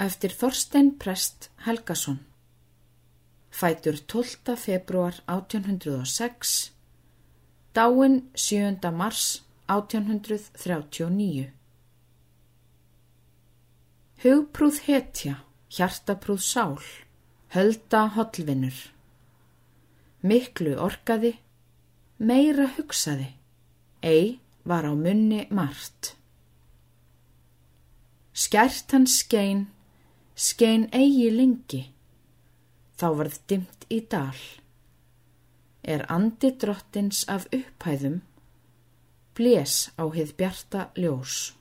eftir Þorstein Prest Helgason. Fætur 12. februar 1806, dáin 7. mars 1839. Hugprúð hetja, hjartaprúð sál, hölda hollvinnur. Miklu orkaði, meira hugsaði, ei var á munni margt. Skært hans skein, skein eigi lengi, þá varð dimt í dal. Er andi drottins af upphæðum, blés á hið bjarta ljós.